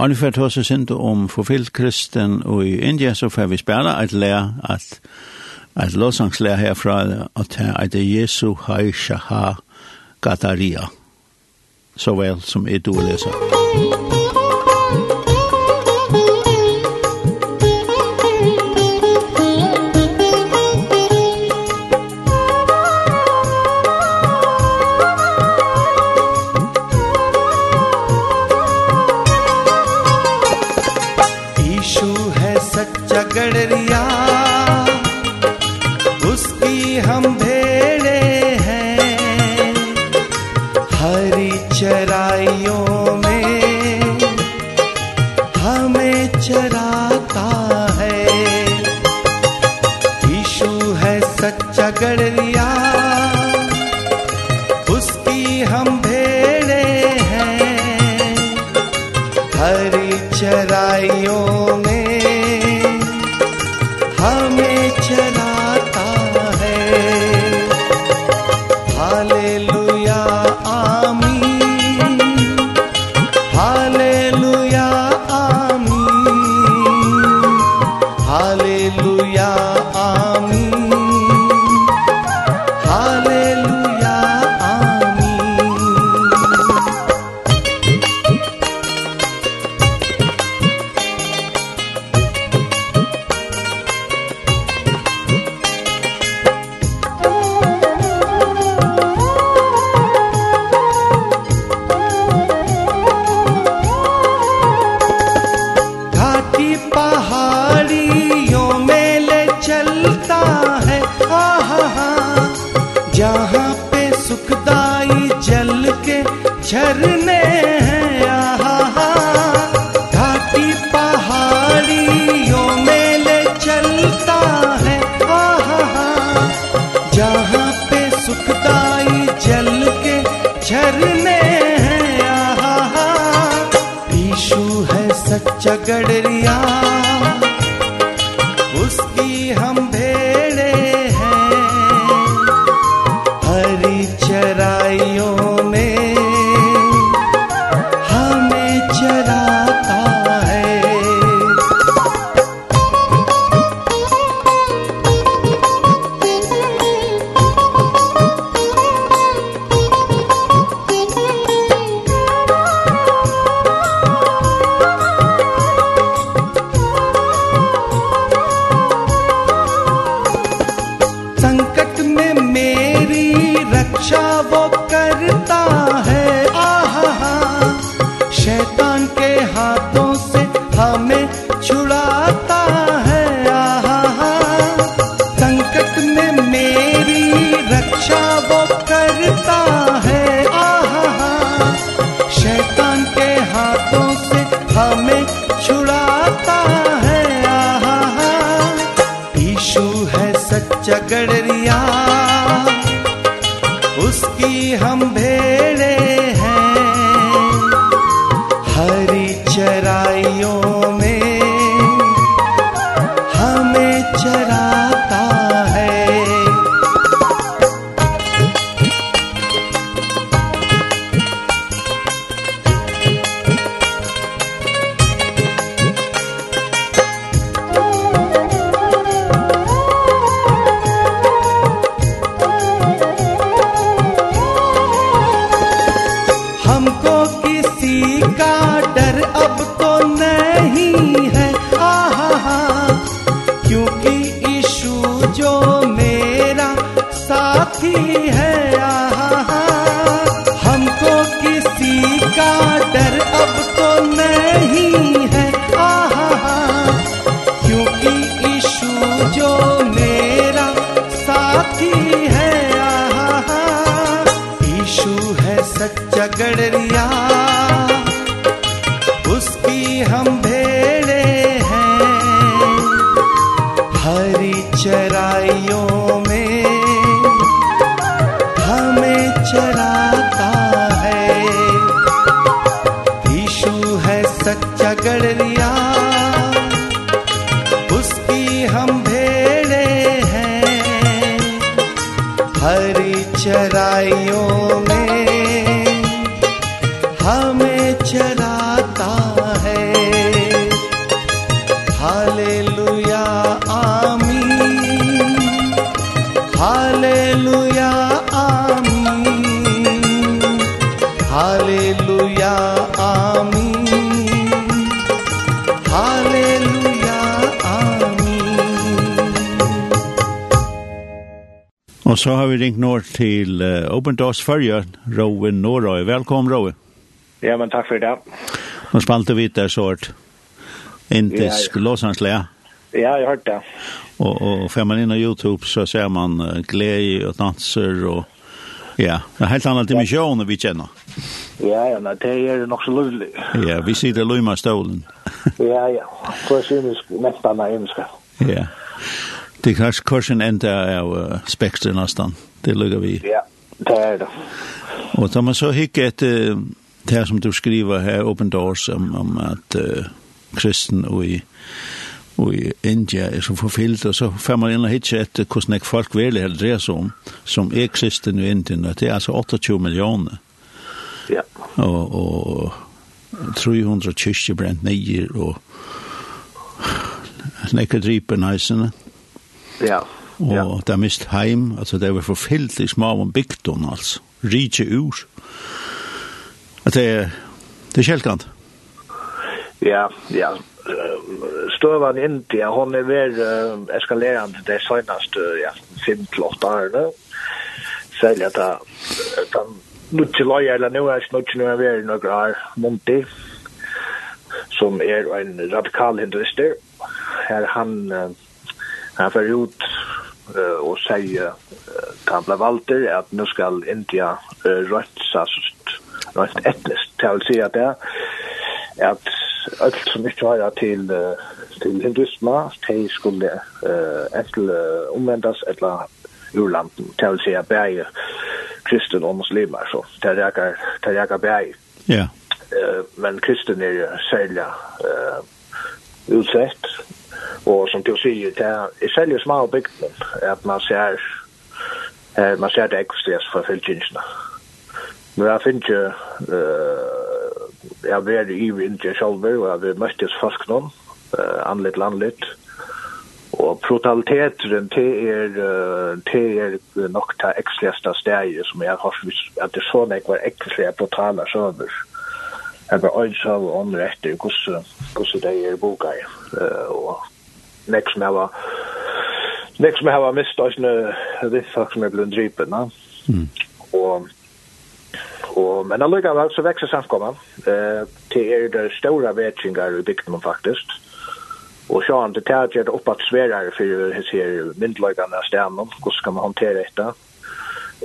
Arne for at oss er om forfylt kristen og i India, så får vi spela et lær at et låsangslær herfra, at det er Jesu Hai Shaha gataria så vel som er du leser. हरी चराइयों chavo हम भेड़े हैं। हरी चराइयों Og så har vi ringt nå til uh, Open Doors Førje, Rowe Norøy. Velkommen, Rowe. Ja, men takk for det. Nå spalte vi der sårt. Inte låsanslega. Ja, jeg hørte det. Og, og får man inn på YouTube så ser man uh, glede og danser og ja, det er helt annet dimensjon vi kjenner. Ja, ja, men det er nok så lovlig. Ja, vi sitter løyma stolen. ja, ja, så synes nesten er ønsker. Ja. Det kanske kursen enda av spektrum nesten. Det lukker vi. Ja, det är det. Och da man så hicka ett det som du skriver här open doors om, om att uh, kristen og i og i India er så forfyllt, og så får man inn og hitje etter hvordan jeg folk vil det dreier seg om, som er kristen i Indien, og det er altså 28 millioner. Ja. Og, og 300 kyrkje brent nye, og nekker driper neisene. Ja Ja. ja. Og det er mist heim, altså det er forfyllt i små om bygden, altså. Rige ur. At det, er, det er kjelkant. Ja, ja. Støvan India, hon er ver uh, eskalerande det senaste, ja, simpelt årene. Særlig at den nuttje løyer, eller nu er snuttje nu er ver noen her, Monti, som er en radikal hinduister. Her han... Uh, han fer ut uh, og sier uh, han ble valter at nå skal India uh, rødt sast, rødt etnisk. Det vil si at det at alt som ikke har til, uh, til hinduisme, de skulle uh, etter uh, omvendes eller urlanden. til å si at bæg kristen og muslimer, så det reker, det reker bæg. Ja. Uh, men kristen er særlig uh, utsett, Og som du sier, det er säljer små bygden at man ser eh, man ser det ekstremt for fältjänsterna. Men jag finns ju jeg har vært i vinter själv och jag var möttes fast noen, uh, anlitt, landligt. Og brutaliteten til er, uh, til er nok det ekstreste stedet som jeg har hørt, at det sånn jeg var ekstreste brutale søver. Jeg var øyne av åndre etter hvordan det er boka i. Og nek som jeg var nek som jeg var mist og sånne folk som er blund drypen mm. og og men allukka vel så vekser samkomma eh, til er det store vetsingar i bygden faktisk. Og så han det tæt er det oppatt sverare for hos her myndløygane av stenen hvordan skal man håndtere dette.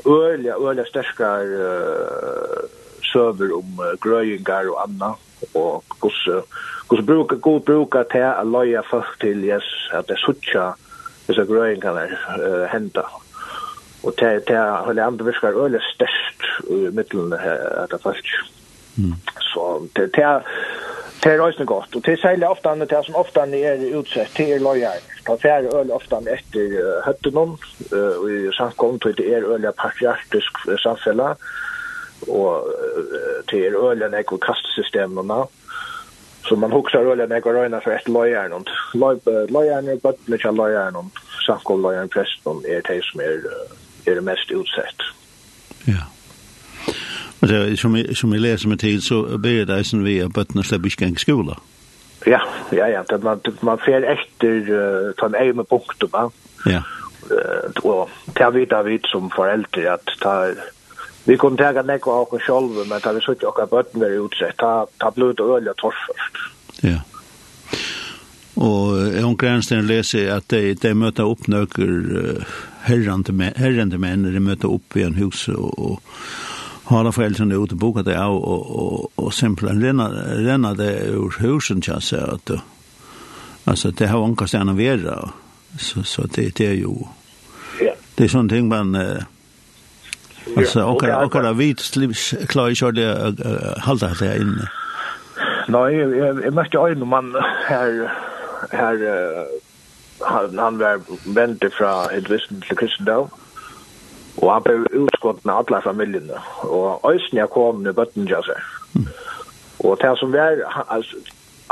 Ølja, ølja sterskar uh, søver om uh, grøyingar og anna og hvordan hvordan bruker god bruker til å løye folk til yes, at det er suttja disse grøyingene uh, henda. Og til, til å holde andre virker øyelig størst i middelen av det folk. Mm. Så til, til til er røysene godt, og til særlig ofte annet det som ofte er utsett, til er løyer. Det er øl ofte etter uh, høttenom uh, og i samkommet det er øl partiartisk samfunnet, og til ølen ekko kastesystemene. Så man huxar ölen ekko røyna for et løyern og løyern er bøttene kja løyern og samkom løyern presten er det som er, er mest utsett. Ja. Og det, som, jeg, som jeg leser med tid, så ber det som vi at bøttene slipper ikke gang skola. Ja, ja, ja. Det, man, man fer etter uh, den ene punkten, Ja. Uh, og det vet jeg vidt som foreldre at det Vi kunne til nekva av oss selv, men da vi så ikke akkurat bøtten være utsett, da, da blod det øl og torf først. Ja. Og Jon Grenstein leser at de, de møter opp nøkker herrende menn, de möter opp i en hus og, og har foreldrene ute og boka det av, og, og, og simpelthen renna, renna det ur husen jag seg. At, altså, det har anker stedet å være, så, så det, det er jo... Ja. Det er sånne ting man... Uh, Alltså och och och vit klar jag det hålla det inne. Nej, jag måste ju när man här här han han var vänt ifrån Hedvisten till Kristendom. Og han ble utskott med alle familiene. Og Øysen jeg kom med bøtten til seg. Og det som var, han, altså,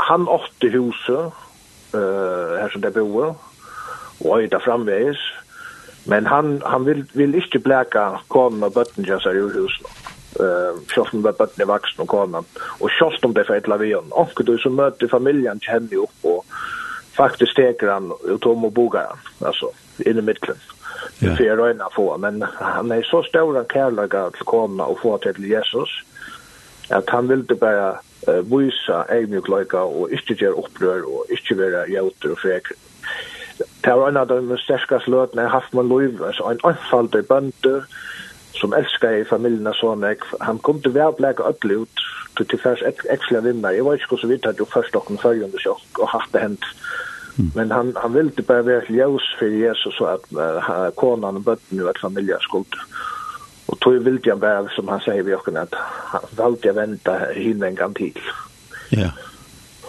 han åtte huset, uh, her som det boer, og øyda framveis, Men han han vill vill inte bläka kon och bötten jag säger ju hus. Eh schoften med bötten är vuxen och kon och om det för ett lavion. Och du som möter familjen känner ju upp och faktiskt steker han och tom och bogar han alltså in i mitten. Det ser jag få men han är så stor och kärlek att komma och få till Jesus att han vill inte bara uh, visa lika och inte göra upprör och inte vara hjälter och fräkring. Det var en av de sterkast løtene jeg har haft med Løyv, altså en anfaldig bønder som elsker i familien og sånn. Han kom til hver blek og ødelig ut til til først ekstra vinner. Jeg var ikke så vidt at jo først dere følger under sjokk og hatt det hendt. Men han, han ville bare være til ljøs for Jesus så at uh, konan og bøtten og at familien skulle. Og tog ville han bare, som han sier vi åkken, at han valgte å vente henne en gang til. Ja. Yeah.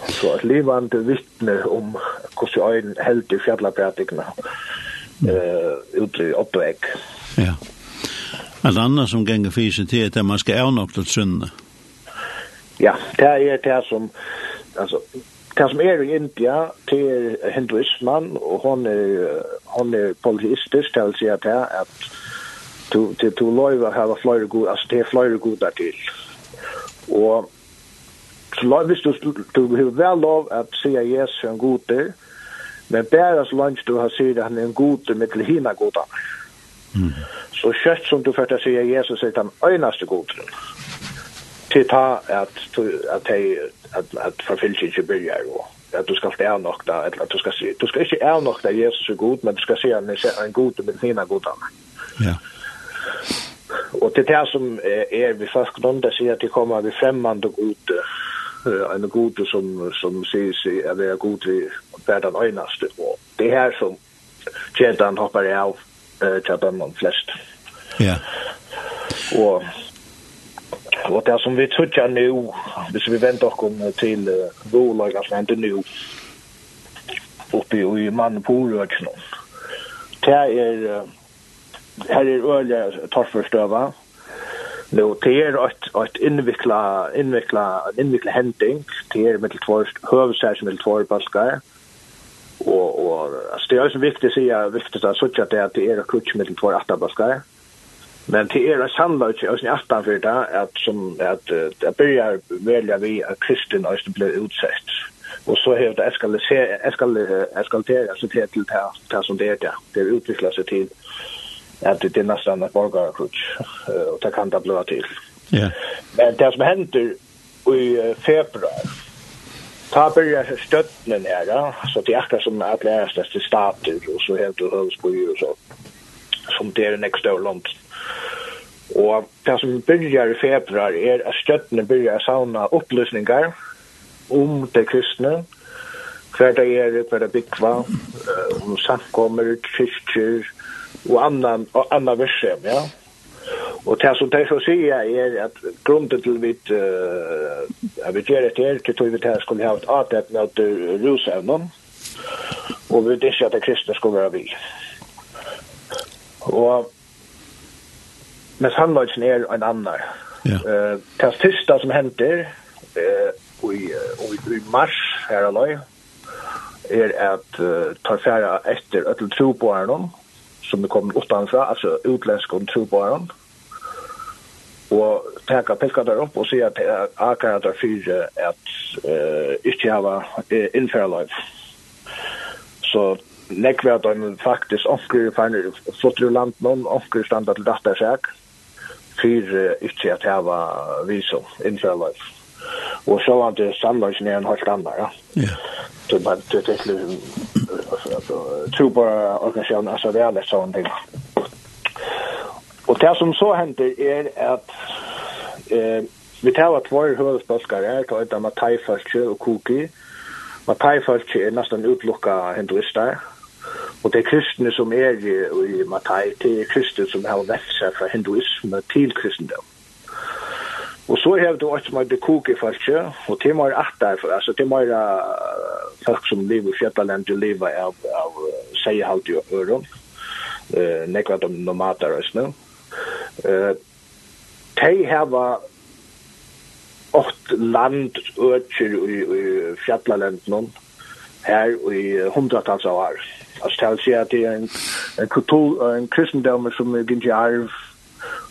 Så att levande vittne om hur hvordan en helt i fjallabrætikene mm. uh, ute i uppväg. Ja. Allt annat som gänger fysen til att man ska ævne opp til syndene. Ja, det är det som, alltså det som är i India, till hinduismen, och hon är hon är polyistisk, det vill säga at det er at du, du, du løyver her var flere gode, altså det er flere där till. Och Så lov, hvis du, du har vel lov at sige yes er en god der, men bare så langt du har sett at han er en god der med til hina god Mm. Så kjøtt som du først at sige Jesus er den øynaste god der. Til ta at, at, at, at forfylse ikke byrger og at du skal være nok da, eller at du skal si, du skal ikke er nok da Jesus er god, men du skal se at han er en god med til hina god Ja. Og til det som er vi faktisk noen, det sier at de kommer vi fremmende god en god som, som sägs är det god vid världen öjnaste. Och det här som Jedan hoppar av eh, till bönnen flest. Ja. Och Och det som vi tror nu, hvis vi väntar och kommer till uh, bolag som händer nu, uppe i mannen på orörelsen. Det är, här är öliga torrförstövare, Nu det är et, et invikla invikla invikla hending, till er mittel tvår, som vill tvår baskar. Och och alltså det är så viktigt att säga viktigt att si at det er, det är kutch mittel tvår åtta baskar. men det er sannløy til oss i aftan for det, at som, att det börjar välja vi att kristen også ble utsatt. Och så har det eskalert, eskalert, eskalert, till eskalert, eskalert, eskalert, eskalert, eskalert, det. eskalert, eskalert, till att det är nästan ett borgarkrutsch och det kan det bli till. Ja. Men det som händer i februar, Ta börjar stöttnen här, ja. så det är akkurat som att lära sig stater och så helt och hölls på och så. Som det är en extra långt. Og det som byrjar i februar er at støttene byrjar sauna opplysningar om det kristne, hver det er, hver det byggva, om samkommer, kyrkjer, og annan og anna versem, ja. Og det som det så säger er at grunden til vi uh, vi gjør det her, til vi här skulle ha et atet med rusevnen, og vi Och at det kristne skulle være vi. Og men sannløysen er en annan. Ja. Uh, det siste som henter uh, i uh, i mars her här er at uh, ta færa etter att tro på honom. Mm som er kommet utanfra, altså utländska trobaren. Og teka piska der opp og sier at akkurat der fyre at uh, ikke hava uh, innfærløyf. Så nekve at de faktisk omkring færner flotter land noen, omkring standa til dattersak, fyre ikke at hava visum, innfærløyf og så var det samverkan en halvt annar, Ja. Ja. Så man det är liksom tror på organisationen alltså det är lätt sånt ting. Och det som så händer är att eh vi tar två huvudspelare, jag tar inte Mattai Falche och Kuki. Mattai Falche är nästan utlocka hinduister. Og det er kristne som er i Matai, det er kristne som har vett seg fra hinduisme til kristendom. Og så har du også med det koke falske, og det er at derfor, altså det er folk som lever i fjettaland, og lever av, av seihalt i øren, uh, nekva de nomader og sånn. Uh, de har åkt land øker i, i fjettaland her i hundratals av år. Altså det vil si at det er en, en, kultur, en kristendom som er gynnt i arv,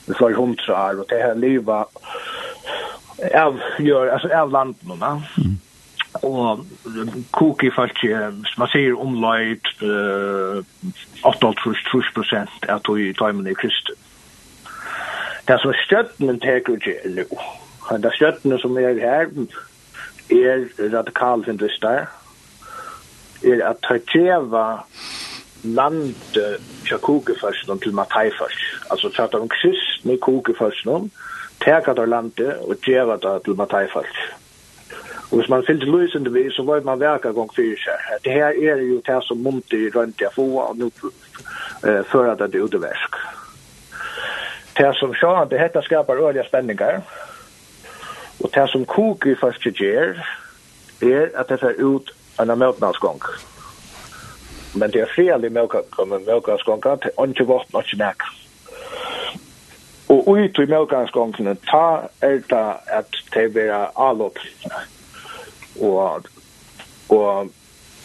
Vi får hundra år, og det her livet av gör alltså av landen va. Mm. Och koki fast man ser omlajt eh 8-3 av att i timmen i krist. Det som stöttnen teker till nu. Det stöttnen som är här är radikal findistar. Är att ta tjeva land tja kokefarsen til matajfars. Altså tja kokefarsen. Alltså tja kokefarsen teka der landet og djeva det til Matai-folk. Og hvis man fyllte løsende vi, så var man verka gong fyrir seg. Det her er jo det som munter i rundt jeg få, og nu uh, fører det til udeversk. Det som sjåan, det hette skapar øyelige spenningar, og det som koker i første gjer, er at det fer ut en møtnadsgong. Men det er frialig møtnadsgong, møtnadsgong, det er ikke våpen, ikke nekk. Og ut i melkansgongene, ta er det at det vera avlopp. Og, og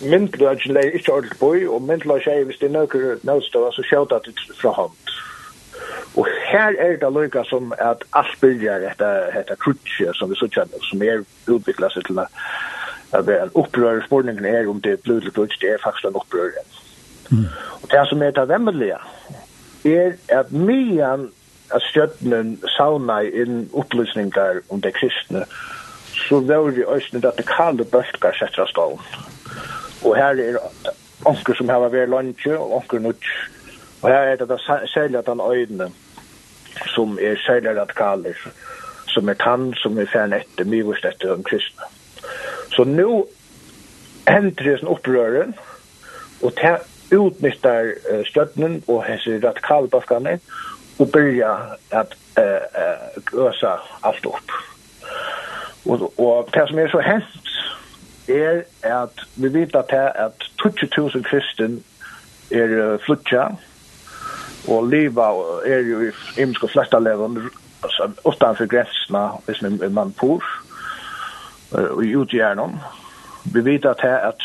myndløgjen leier ikke ordentlig på, og myndløgjen er hvis det er nøkker nødstøver, så skjøter det fra hånd. Og her er det lykka som at alt byrjar etter, etter krutje som vi så kjenner, som er utviklet seg til at det er en opprør, spørningen er om det er blod til krutje, det er faktisk en opprør. Mm. Og det som er det vemmelige, er at mye at stjøtnen sauna inn opplysningar om det kristne, så var det også radikale bølgar setter av stålen. Og her er onker som har vært landtjø, og onker nødt. Og her er det særlig at han øyne, som er særlig radikaler, som er tann, som er fern etter, mye vurs etter om kristne. Så nå hender det en opprøren, og utnyttar uh, stjøtnen og hese radikalbaskane, och börja att eh uh, uh, gösa alt upp. Og og det som er så hent er at vi vet at det är att 20.000 kristen er uh, flutja og leva er jo i himmelska flesta leven altså utanfor gränserna hvis man bor och i utgärnom. Vi vet at det at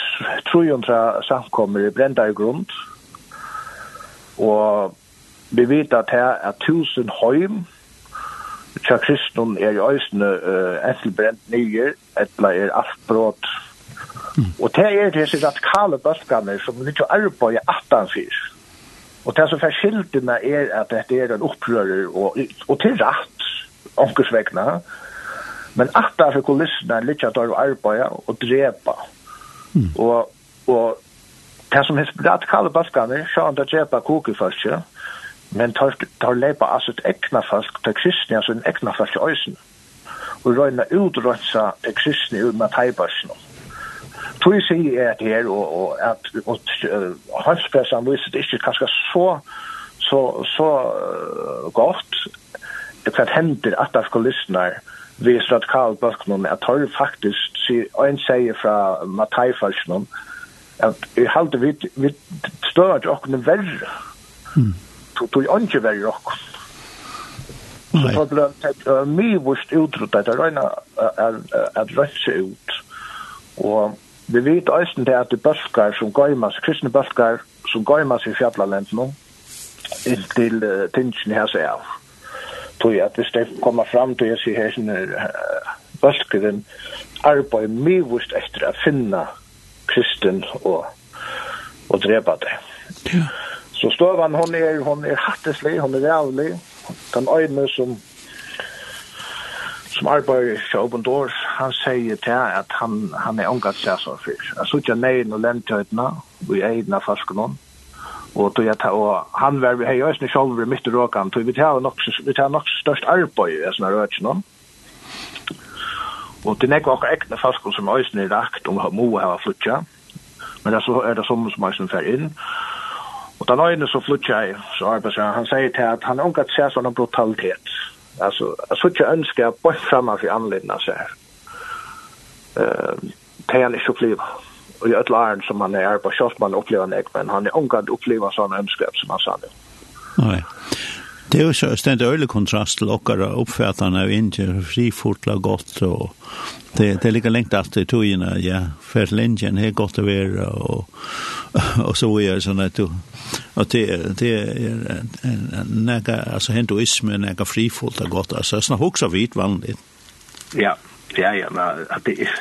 300 samkommer i brenda i grunn og Vi vet at her er tusen høym, tja kristnum er i øysene uh, enselbrent nyer, etla er avbrot. Mm. Og det er disse radikale bøskene som vi arbeid i atanfyr. Og det som forskjeltene er at det er en opprører, og, og til rett, omkursvekna, men atanfyr kulissene er litt at de og drepa. Mm. Og, og det som er radikale bøskene, sjå han til å drepa kokeførsje, men tar, tar lepa altså ett ekna folk, tar kristna så en ekna folk i øysen, og røyna utrøysa til kristna ur med teibarsen. Tui sier jeg at her, og, og at og, uh, hanspressan viser det ikke kanskje så, så, så uh, det kan hender at det skal lyssna vi radikal bøkken at tar faktisk, sier, en sier fra Matteifarsen, at jeg halte vi, vi støver til åkken verre, Mm tog tog ikke være rock. Så det ble uh, mye vårt utrott, det røyna er at røyse ut. Og vi vet eisen det at det bøskar som gøymas, kristne bøskar som gøymas i fjallalent nå, inntil uh, tingene her seg av. Tog at hvis det kommer fram til jeg sier her sin uh, bøskeren, arbeid mye vårt etter å finne kristen og, og drepa det. Ja. Så støvan hon er, hon er hatteslig, hon er rævlig. Den øyne som som arbeider i Open Doors, han sier til at han, han er omgatt seg som fyr. Jeg sier ikke nøyen og lentøytene, og jeg er nøyen fasken. Og, tog jeg ta, og han var hei jeg øyne selv i mitt råkan, tog vi tar nok, vi tar nok størst arbeid i sånne røyne. Og det er nekva akkur ekne fasken som øyne er rakt om må ha flutja. Men det er, så, er det som som øyne fer inn. Og Och den öjne så flyttar jag, så arbetsgivaren, han säger till att han ångat sig sån brutalitet. Alltså, jag så inte önskar bort framför anledningen så. Uh, det är inte uppleva. Och jag är ett som han är på, kört man upplever nek, men han är ångat uppleva sådana önskar som han sa nu. Nej. Det er jo så stendt øyelig kontrast til okkara oppfattene av Indien, frifortla godt, og det, det er like lengt alt i togene, ja, for til Indien er godt å være, og, og så er det sånn at du, og det, det er nega, altså hinduisme, nega frifortla godt, altså, jeg snakker også vidt vanligt. Ja, ja, ja, men at det er,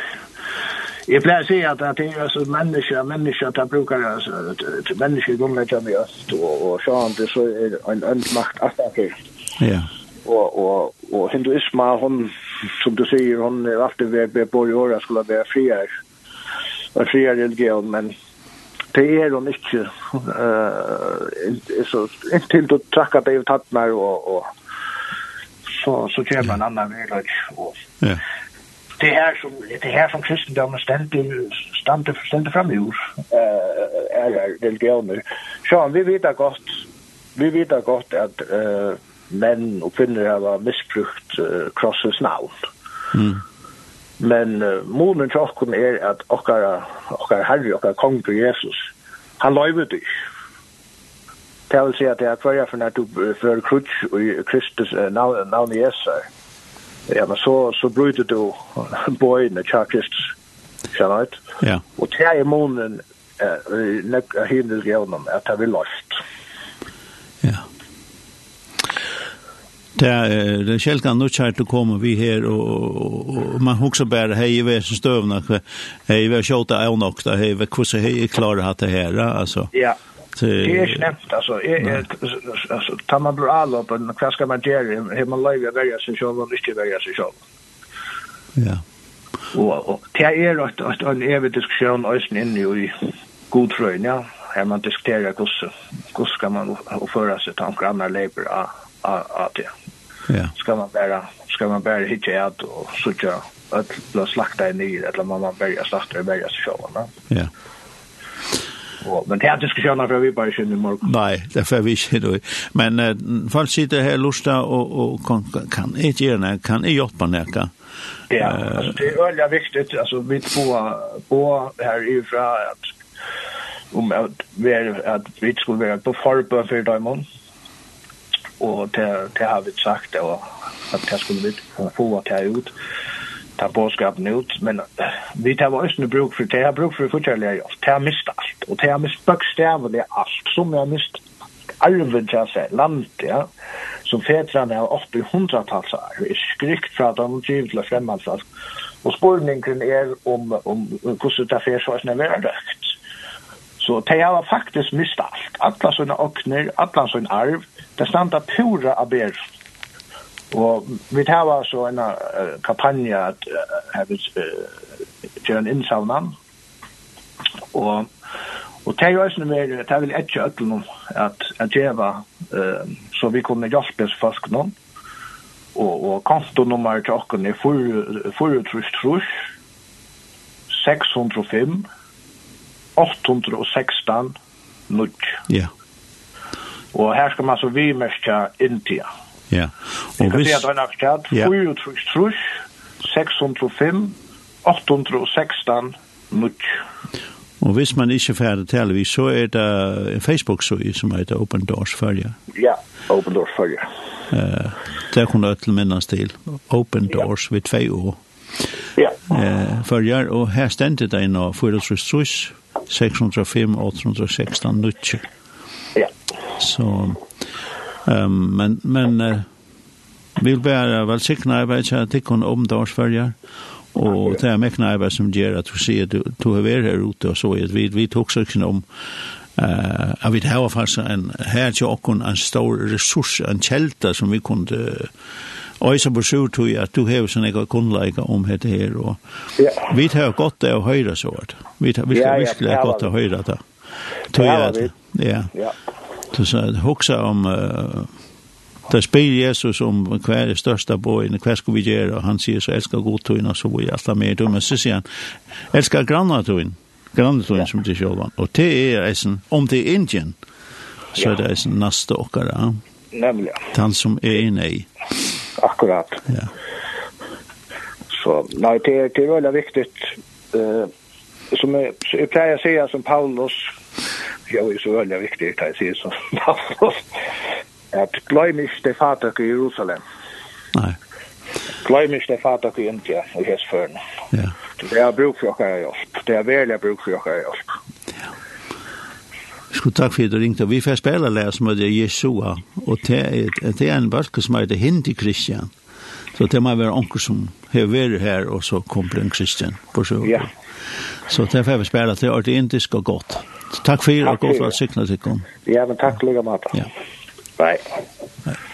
jeg pleier å si at det är alltså mennesker, människa, att brukar alltså, att människa i grundläggande i öst och, och så inte så är en öndmakt attacke. Ja. Og, og, og hinduisma, hon, som du sier, hon er alltid ved, ved bor i året, skulle være friare. En friare religion, men det er hon ikke, Uh, så, inntil du att tracka det i tattnar og, og, så, så kör en annan väg. og, ja det här som det här som kristendomen ständigt ständigt ständigt fram i hus eh är religioner. Så vi vet att gott vi vet att gott att eh män och kvinnor har missbrukt uh, krossens navn. Mm. Men uh, månen till oss är att okkar, okkar herre, okkar kong Jesus, han löjver dig. Det vill säga att det är kvarja för när du för krutsch och Kristus uh, navn, navn Jesus ja, men så, så bryter du bøyene tja Kristus, kjenner ut? Ja. Og tja i månen nekka himmel gjennom at det vil løft. Ja. Det er, det kjelkan nu kjært å komma vi här och man också bär hej i väsen stövna hej vi har skjutit av nokta hej vi hei hej klarar att det här alltså. Ja. Det är knäppt alltså. Alltså tar man blir avloppen, vad ska man göra? Hur man lägger välja sig själv och inte välja sig själv. Ja. Og det er at en evig diskusjon øysen inne i godfrøyen, ja. Her man diskuterer hvordan skal man oppføre seg til noen andre lever av det. Ja. Skal man bare, skal man bare hitte et og sitte og slakta i nyr, eller må man bare slakta i berges sjåene. Ja. Ja. Och, men det er diskussionen for vi bara känner i morgen. Nej, det får vi ikke då. Men uh, folk sitter här lusta och, och kan, kan inte gjøre det, kan inte hjelpe det. Ja, alltså, det är öliga viktigt. Alltså, vi två, på här ifrån att om att vi är att vi skulle vara på förbön för dem och det det har vi sagt och att det skulle vi få att ta ut ta bådskapen ut, men vi tar var østene bruk for det, jeg har bruk for fortjellige hjelp, det har mist alt, og det har mist bøkstavelig alt, som jeg har mist arven til seg, landet, ja, som fetrene har oppe i hundratals år, er skrykt fra dem, han giv til fremmedfalk, og spørningen er om, om hvordan det fer så er vært røkt. Så de har faktisk mist alt, alle sånne åkner, alle sånne arv, det standa pura av bæren. Og vi tar altså en uh, kampanje at uh, her vi gjør en innsavnan. Og Og det er jo også mer, det er vel ikke ødel noen at jeg uh, så vi kunne hjelpe oss folk noen. Og, og kontonummer til åkken er 433 605 816 nutt. Ja. Og her skal man så vimerske India. Ja Ja. Og hvis... Det er nok stedet, 4 605, 816, nutt. Og hvis man ikke færdig talvis, så er det en Facebook-søy som heter Open Doors Følge. Ja, Open Doors Følge. Uh, det kunne jeg til minnes til. Open Doors ja. ved tvei år. Ja. Uh, følger, og her stendte det inn av 4.605, 816, 90. Ja. Så... Um, men men uh, vi vil bare velsikne arbeid til tikkene om dagsfølger, og det er mekne arbeid som gjør at du sier du, du har vært her ute og så, vi, vi tok søkken om Uh, at vi har faktisk en, her til åkken en stor ressurs, en kjelta som vi kunne øysa på surtøy at du har sånn jeg kunnleika om dette her, og vi har godt det å høyre så, vi har virkelig godt det å det. Ja, ja, ja, ja, ja. Så så huxa om uh, där spyr Jesus om hva er det største bojen, hva skal vi gjøre, og han sier så älskar god tunna så vi alla med mer men så sier han älskar grannar tunn grannar tunn som det själva og det er eisen, om det er Indien så er det eisen en nästa åkare. Nämligen. Han som er inne i. Akkurat. Ja. Så nei, det er det är väldigt viktigt eh som pleier å si, som Paulus Jag är så väldigt viktigt att säga så. Att glöm inte det fatak i Jerusalem. Nej. Glöm inte det fatak i India och hästförn. Ja. Det är bruk för jag hjälp. Det är väldigt bruk för jag hjälp. Ja. Skulle takk for at du ringte. Vi får spela lærer som heter Jesua, og det er en bølge som heter Hindi Kristian. Så det må være onker som har vært her, og så kommer en Kristian på sjøen. Ja. Så det får vi spela till. og det er indisk og godt. Takk for og god for at sikna kom. Ja, men takk lukka mata. Ja. Bye. Bye.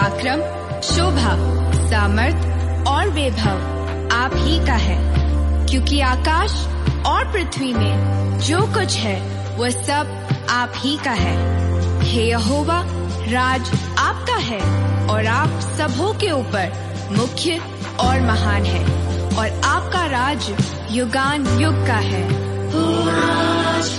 पराक्रम शोभा सामर्थ और वैभव आप ही का है। क्योंकि आकाश और पृथ्वी में जो कुछ है वह सब आप ही का है। हे यहोवा राज आपका है और आप सबों के ऊपर मुख्य और महान है और आपका राज युगान युग का है। ओ राज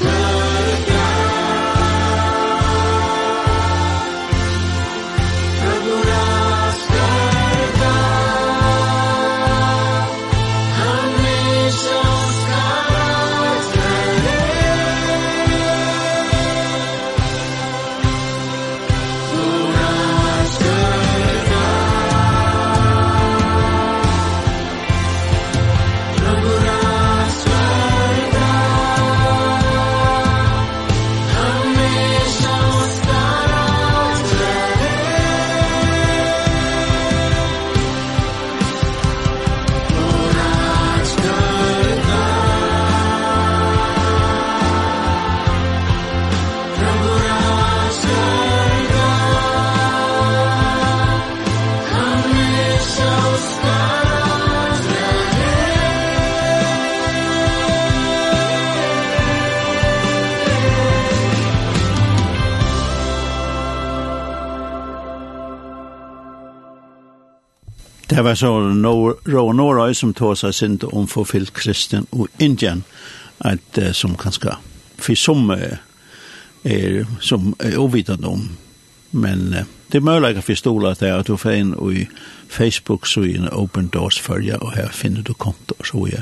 Det var så Rå Norøy som tog seg sint om forfylt kristen og Indien, at, som kanskje, for som er, som er uvidende om. Men det er mulig å forstå at det er at du får inn i Facebook så i Open Doors følge, og her finner du kontor, så jeg